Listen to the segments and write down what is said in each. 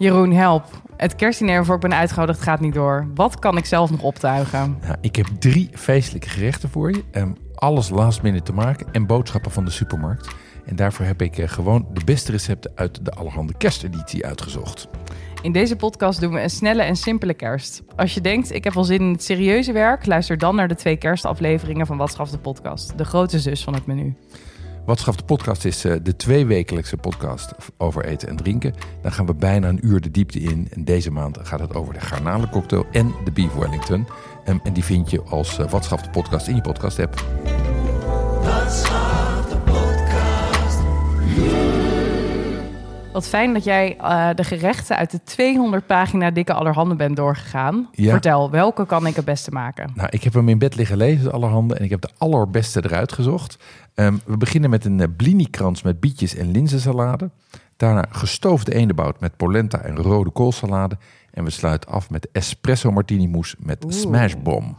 Jeroen, help. Het kerstdiner waarvoor ik ben uitgenodigd gaat niet door. Wat kan ik zelf nog optuigen? Ik heb drie feestelijke gerechten voor je. Um, alles last minute te maken en boodschappen van de supermarkt. En daarvoor heb ik uh, gewoon de beste recepten uit de Allerhande kersteditie uitgezocht. In deze podcast doen we een snelle en simpele kerst. Als je denkt, ik heb wel zin in het serieuze werk, luister dan naar de twee kerstafleveringen van Wat de podcast, de grote zus van het menu. Wat de podcast is uh, de tweewekelijkse podcast over eten en drinken. Dan gaan we bijna een uur de diepte in. En deze maand gaat het over de garnalencocktail en de beef wellington. Um, en die vind je als uh, Wat de podcast in je podcast app. Wat fijn dat jij uh, de gerechten uit de 200 pagina dikke allerhande bent doorgegaan. Ja. Vertel, welke kan ik het beste maken? Nou, ik heb hem in bed liggen lezen, allerhande. En ik heb de allerbeste eruit gezocht. Um, we beginnen met een uh, blini-krans met bietjes en linzensalade. Daarna gestoofde eendebout met polenta en rode koolsalade. En we sluiten af met espresso martini mousse met Oeh. smashbom.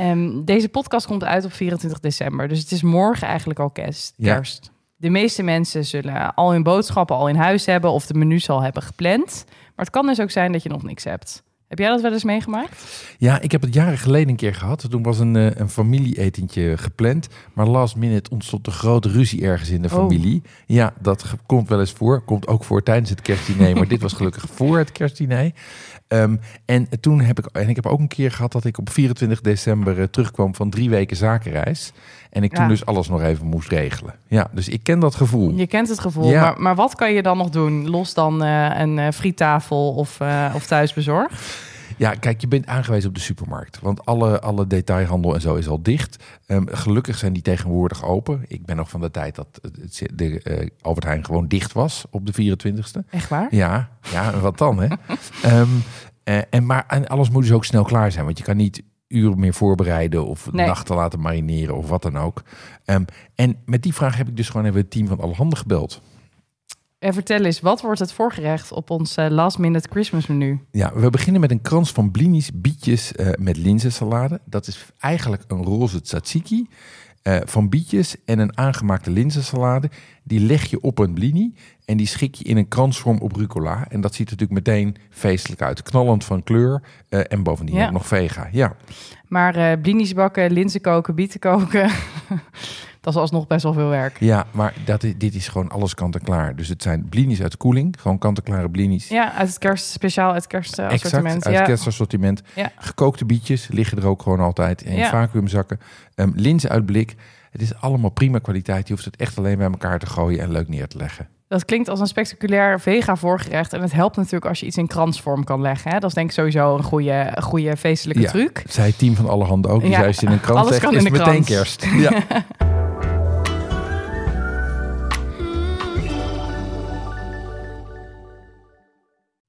Um, deze podcast komt uit op 24 december. Dus het is morgen eigenlijk al kerst. kerst. De meeste mensen zullen al hun boodschappen al in huis hebben of de menu al hebben gepland. Maar het kan dus ook zijn dat je nog niks hebt. Heb jij dat wel eens meegemaakt? Ja, ik heb het jaren geleden een keer gehad. Toen was een, uh, een familieetentje gepland. Maar last minute ontstond een grote ruzie ergens in de oh. familie. Ja, dat komt wel eens voor. Komt ook voor tijdens het kerstdiner. maar dit was gelukkig voor het kerstdiner. Ehm, en toen heb ik, en ik heb ook een keer gehad dat ik op 24 december uh, terugkwam van drie weken zakenreis. En ik toen dus alles nog even moest regelen. Ja, dus ik ken dat gevoel. Je kent het gevoel. Ja. Maar, maar wat kan je dan nog doen? Los dan uh, een uh, friettafel of, of thuisbezorgd? Ja, kijk, je bent aangewezen op de supermarkt. Want alle, alle detailhandel en zo is al dicht. Um, gelukkig zijn die tegenwoordig open. Ik ben nog van de tijd dat de, uh, Albert Heijn gewoon dicht was op de 24ste. Echt waar? Ja, ja wat dan hè? um, uh, en, maar en alles moet dus ook snel klaar zijn. Want je kan niet uren meer voorbereiden of nee. nachten laten marineren of wat dan ook. Um, en met die vraag heb ik dus gewoon even het team van alle handen gebeld. En vertel eens, wat wordt het voorgerecht op ons uh, last minute Christmas menu? Ja, we beginnen met een krans van blinis, bietjes uh, met linzensalade. Dat is eigenlijk een roze tzatziki uh, van bietjes en een aangemaakte linzensalade. Die leg je op een blini en die schik je in een kransvorm op rucola. En dat ziet er natuurlijk meteen feestelijk uit. Knallend van kleur en bovendien ja. nog vega. Ja. Maar blinis bakken, linzen koken, bieten koken... dat is alsnog best wel veel werk. Ja, maar dat is, dit is gewoon alles kant-en-klaar. Dus het zijn blinis uit koeling, gewoon kant-en-klare blinis. Ja, uit het kerst, speciaal uit het kerstassortiment. Exact, uit het kerstassortiment. Ja. Gekookte bietjes liggen er ook gewoon altijd in ja. vacuümzakken. Um, linzen uit blik. Het is allemaal prima kwaliteit. Je hoeft het echt alleen bij elkaar te gooien en leuk neer te leggen. Dat klinkt als een spectaculair vega voorgerecht. En het helpt natuurlijk als je iets in kransvorm kan leggen. Hè? Dat is denk ik sowieso een goede, goede feestelijke ja, truc. Zij team van alle handen ook. Die ja. zei in een krans Alles kan is in de meteen kerst. Ja.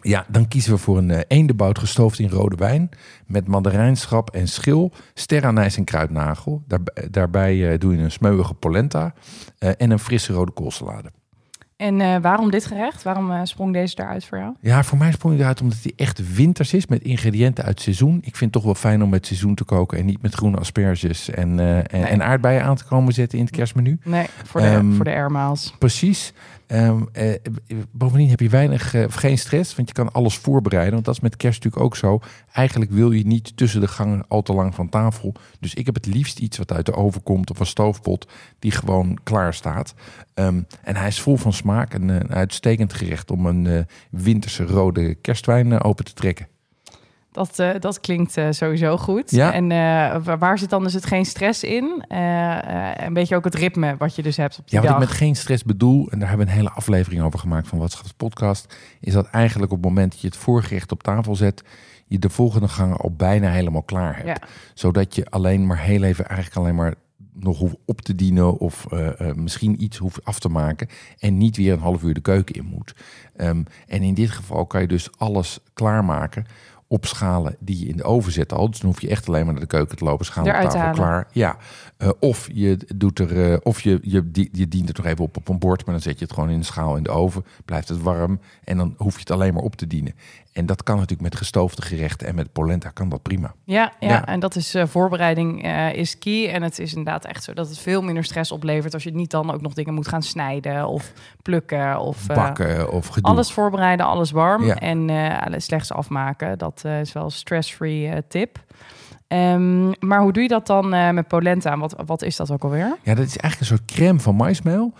Ja, dan kiezen we voor een uh, eendebout gestoofd in rode wijn. Met mandarijnschap en schil, sterrenijs en kruidnagel. Daar, daarbij uh, doe je een smeuige polenta uh, en een frisse rode koolsalade. En waarom dit gerecht? Waarom sprong deze eruit voor jou? Ja, voor mij sprong hij eruit omdat hij echt winters is met ingrediënten uit seizoen. Ik vind het toch wel fijn om met seizoen te koken en niet met groene asperges en, en, nee. en, aardbeien aan te komen zetten in het kerstmenu. Nee, voor de, um, voor de airmaals. Precies. Um, eh, bovendien heb je weinig uh, geen stress, want je kan alles voorbereiden. Want dat is met kerst natuurlijk ook zo. Eigenlijk wil je niet tussen de gangen al te lang van tafel. Dus ik heb het liefst iets wat uit de oven komt of een stoofpot die gewoon klaar staat. Um, en hij is vol van smaak en een uitstekend gerecht om een uh, winterse rode kerstwijn open te trekken. Dat, uh, dat klinkt uh, sowieso goed. Ja. En uh, waar zit dan dus het geen stress in? een beetje ook het ritme wat je dus hebt op die ja, dag. wat ik met geen stress bedoel, en daar hebben we een hele aflevering over gemaakt van Wat podcast, is dat eigenlijk op het moment dat je het voorgerecht op tafel zet, je de volgende gangen al bijna helemaal klaar hebt. Ja. Zodat je alleen maar heel even eigenlijk alleen maar nog hoeft op te dienen of uh, uh, misschien iets hoeft af te maken en niet weer een half uur de keuken in moet. Um, en in dit geval kan je dus alles klaarmaken opschalen die je in de oven zet al. Dus dan hoef je echt alleen maar naar de keuken te lopen, schaal op tafel klaar. Ja, Eh, of je doet er, eh, of je, je, die- je dient het nog even op op een bord, maar dan zet je het gewoon in de schaal in de oven, blijft het warm en dan hoef je het alleen maar op te dienen. En dat kan natuurlijk met gestoofde gerechten en met polenta kan dat prima. Ja, ja, Ja. en dat is eh, voorbereiding is key. En het is inderdaad echt zo dat het veel minder stress oplevert als je niet dan ook nog dingen moet gaan snijden of plukken of Bakken of gedoe. alles voorbereiden, alles warm Ja. en alles slechts afmaken. Dat eh, is wel een stress-free eh, tip. Ehm, maar hoe doe je dat dan eh, met polenta? Wat, wat is dat ook alweer? Ja, dat is eigenlijk een soort crème van maismeel.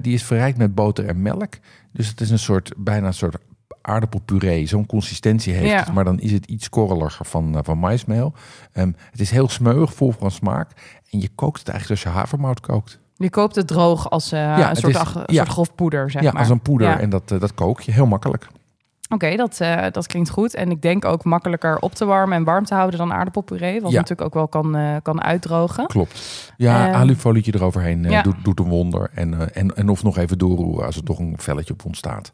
Die is verrijkt met boter en melk. Dus het is een soort, bijna een soort aardappelpuree. Zo'n consistentie heeft Ja. het, maar dan is het iets korreliger van, van maismeel. Ehm, het is heel smeuig, vol van smaak. En je kookt het eigenlijk zoals je havermout kookt. Je koopt het droog als een soort, is- ach- een ja. soort grof poeder, zeg ja, maar. als een poeder. Ja. En dat, dat kook je heel makkelijk. Oké, dat, eh, dat klinkt goed. En ik denk ook makkelijker op te warmen en warm te houden dan aardappelpuree. Wat Ja. natuurlijk ook wel kan, eh, kan uitdrogen. Klopt. Ja, Ehm, alufolietje eroverheen eh, ja. doet, doet een wonder. En, en, en of nog even doorroeren als er toch een velletje op ontstaat.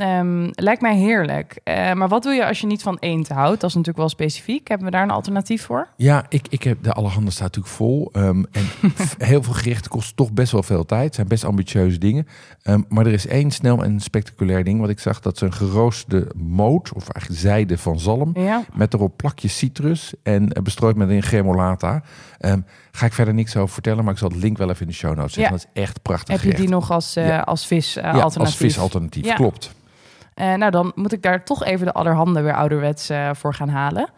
Ehm, lijkt mij heerlijk. Eh, maar wat doe je als je niet van eend houdt? Dat is natuurlijk wel specifiek. Hebben we daar een alternatief voor? Ja, ik, ik heb de Allerhande staat natuurlijk vol. Ehm, en heel veel gerichten kosten toch best wel veel tijd. Het zijn best ambitieuze dingen. Ehm, maar er is één snel en spectaculair ding wat ik zag. Dat is een geroosterde moot, of eigenlijk zijde van zalm. Ja. Met erop plakjes citrus en eh, bestrooid met een gremolata. Ga ik verder niks over vertellen, maar ik zal het link wel even in de show notes zetten. Ja. Dat is echt prachtig Heb je gerecht. die nog als, Ja. als vis ja, alternatief? als visalternatief, Ja. klopt. Eh, nou, dan moet ik daar toch even de allerhande weer ouderwets eh, voor gaan halen.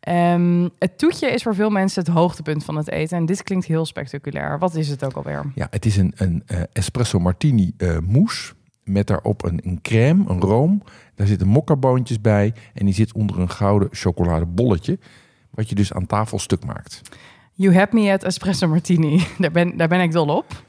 Ehm, het toetje is voor veel mensen het hoogtepunt van het eten. En dit klinkt heel spectaculair. Wat is het ook alweer? Ja, het is een, een eh, espresso martini mousse. Met daarop een, een crème, een room. Daar zitten mokkaboontjes bij. En die zit onder een gouden chocoladebolletje. Wat je dus aan tafel stuk maakt. You have me at espresso martini. daar, ben, daar ben ik dol op.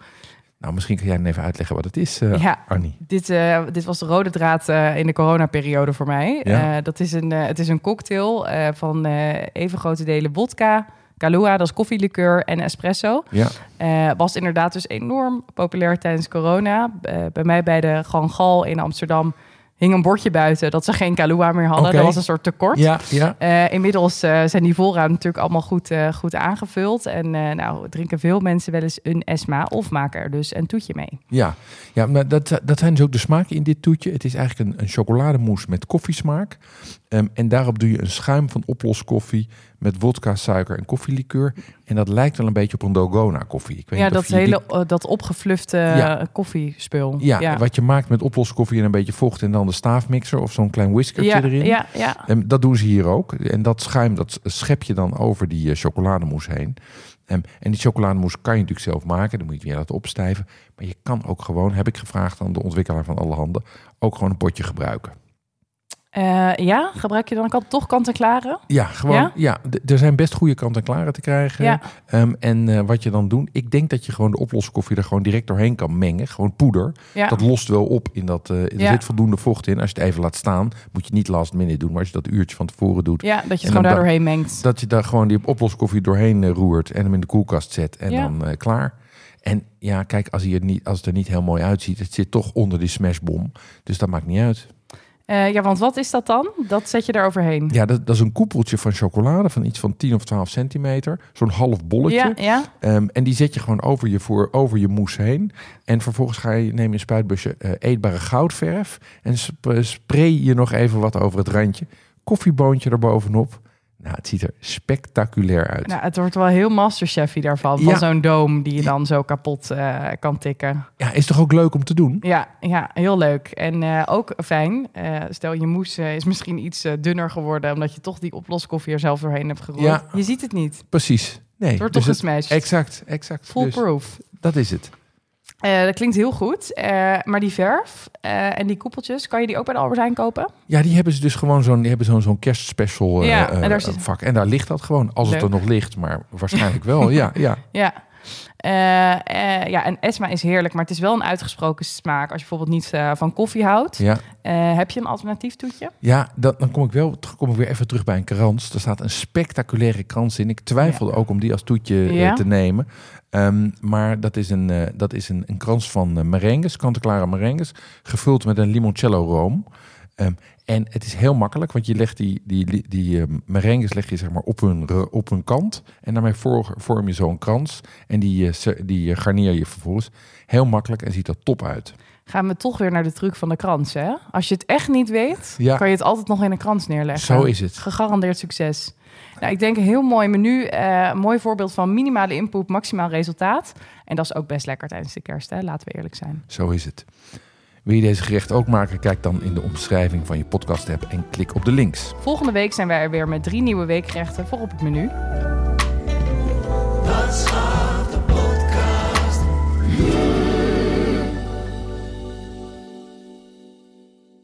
Nou, misschien kan jij dan even uitleggen wat het is, eh Ja. Arnie. Dit, eh, dit was de rode draad eh, in de coronaperiode voor mij. Ja. Dat is een, het is een cocktail van even grote delen vodka, Kahlua, dat is koffielikeur en espresso. Ja, was inderdaad dus enorm populair tijdens corona. Bij mij bij de Gangal in Amsterdam hing een bordje buiten dat ze geen Kahlua meer hadden. Dat was een soort tekort. ja, ja. Eh, inmiddels eh, zijn die voorraad natuurlijk allemaal goed, eh, goed aangevuld. En nou, drinken veel mensen wel eens een Esma of maken er dus een toetje mee. Ja, ja maar dat, dat zijn dus ook de smaken in dit toetje. Het is eigenlijk een, een chocolademousse met koffiesmaak. Ehm, en daarop doe je een schuim van oploskoffie met vodka, suiker en koffielikeur. En dat lijkt wel een beetje op een Dalgona koffie. Ik weet Ja, niet dat die- hele eh, dat opgeflufte Ja. eh, koffiespul. Ja, ja. wat je maakt met oploskoffie en een beetje vocht en dan de staafmixer of zo'n klein whiskertje ja, erin. ja, ja. En dat doen ze hier ook. En dat schuim, dat schep je dan over die eh, chocolademousse heen. Em, en die chocolademousse kan je natuurlijk zelf maken. Dan moet je weer laten opstijven. Maar je kan ook gewoon, heb ik gevraagd aan de ontwikkelaar van alle handen, ook gewoon een potje gebruiken. Eh, ja, gebruik je dan kan, toch kant-en-klare? Ja, gewoon. Ja? Er zijn best goede kant-en-klaren te krijgen. Ja. Em, en eh, wat je dan doet, ik denk dat je gewoon de oploskoffie er gewoon direct doorheen kan mengen. Gewoon poeder. Ja. Dat lost wel op in dat. eh, er zit voldoende vocht in. Als je het even laat staan, moet je niet last minute doen. Maar als je dat uurtje van tevoren doet, ja, dat je het gewoon dan daar doorheen mengt. dat je daar gewoon die oploskoffie doorheen roert en hem in de koelkast zet en dan klaar. En ja, kijk, als, hij er niet, als het er niet heel mooi uitziet, het zit toch onder die smashbom. Dus dat maakt niet uit. Eh, ja, want wat is dat dan? Dat zet je daar overheen. Ja, dat, dat is een koepeltje van chocolade van iets van 10 of 12 centimeter. Zo'n half bolletje. ja, ja. Ehm, en die zet je gewoon over je, voor, over je mousse heen. En vervolgens ga je, neem je een spuitbusje eh, eetbare goudverf. En sp- spray je nog even wat over het randje. Koffieboontje erbovenop. Nou, het ziet er spectaculair uit. Nou, het wordt wel heel masterchefy daarvan. Van Ja. zo'n doom die je dan zo kapot eh, kan tikken. Ja, is toch ook leuk om te doen? Ja, ja heel leuk. En eh, ook fijn. eh, stel je moes is misschien iets dunner geworden... omdat je toch die oploskoffie er zelf doorheen hebt geroerd. Ja. Je ziet het niet. Precies. Nee, Het wordt dus toch het- gesmashed. Exact, exact. Dus Foolproof. dat is het. Eh, dat klinkt heel goed. Eh, maar die verf eh, en die koepeltjes, kan je die ook bij de Albert Heijn kopen? Ja, die hebben ze dus gewoon zo'n, zo'n zo'n kerstspecial Ja, en daar zit- vak. En daar ligt dat gewoon, als het er nog ligt. Maar waarschijnlijk wel, ja. ja. Ja. Eh, eh, ja, en Esma is heerlijk, maar het is wel een uitgesproken smaak. Als je bijvoorbeeld niet eh, van koffie houdt. Ja, heb je een alternatief toetje? ja dat, dan kom ik wel kom ik weer even terug bij een krans. Er staat een spectaculaire krans in. Ik twijfelde ook om die als toetje Ja. te nemen. Ehm, maar dat is een, dat is een, een krans van eh, merengues, kant-en-klare merengues, gevuld met een limoncello room. Ehm, en het is heel makkelijk, want je legt die, die, die, merengues leg je zeg maar op hun, op hun kant. En daarmee vorm je zo'n krans. En die, uh, die garneer je vervolgens. Heel makkelijk en ziet er top uit. Gaan we toch weer naar de truc van de krans, hè? Als je het echt niet weet, ja. kan je het altijd nog in een krans neerleggen. Zo is het. Gegarandeerd succes. Nou, ik denk een heel mooi menu. Uh, mooi voorbeeld van minimale input, maximaal resultaat. En dat is ook best lekker tijdens de kerst, hè? laten we eerlijk zijn. Zo is het. Wil je deze gerecht ook maken? Kijk dan in de omschrijving van je podcast app en klik op de links. Volgende week zijn wij er weer met drie nieuwe weekgerechten voor op het menu.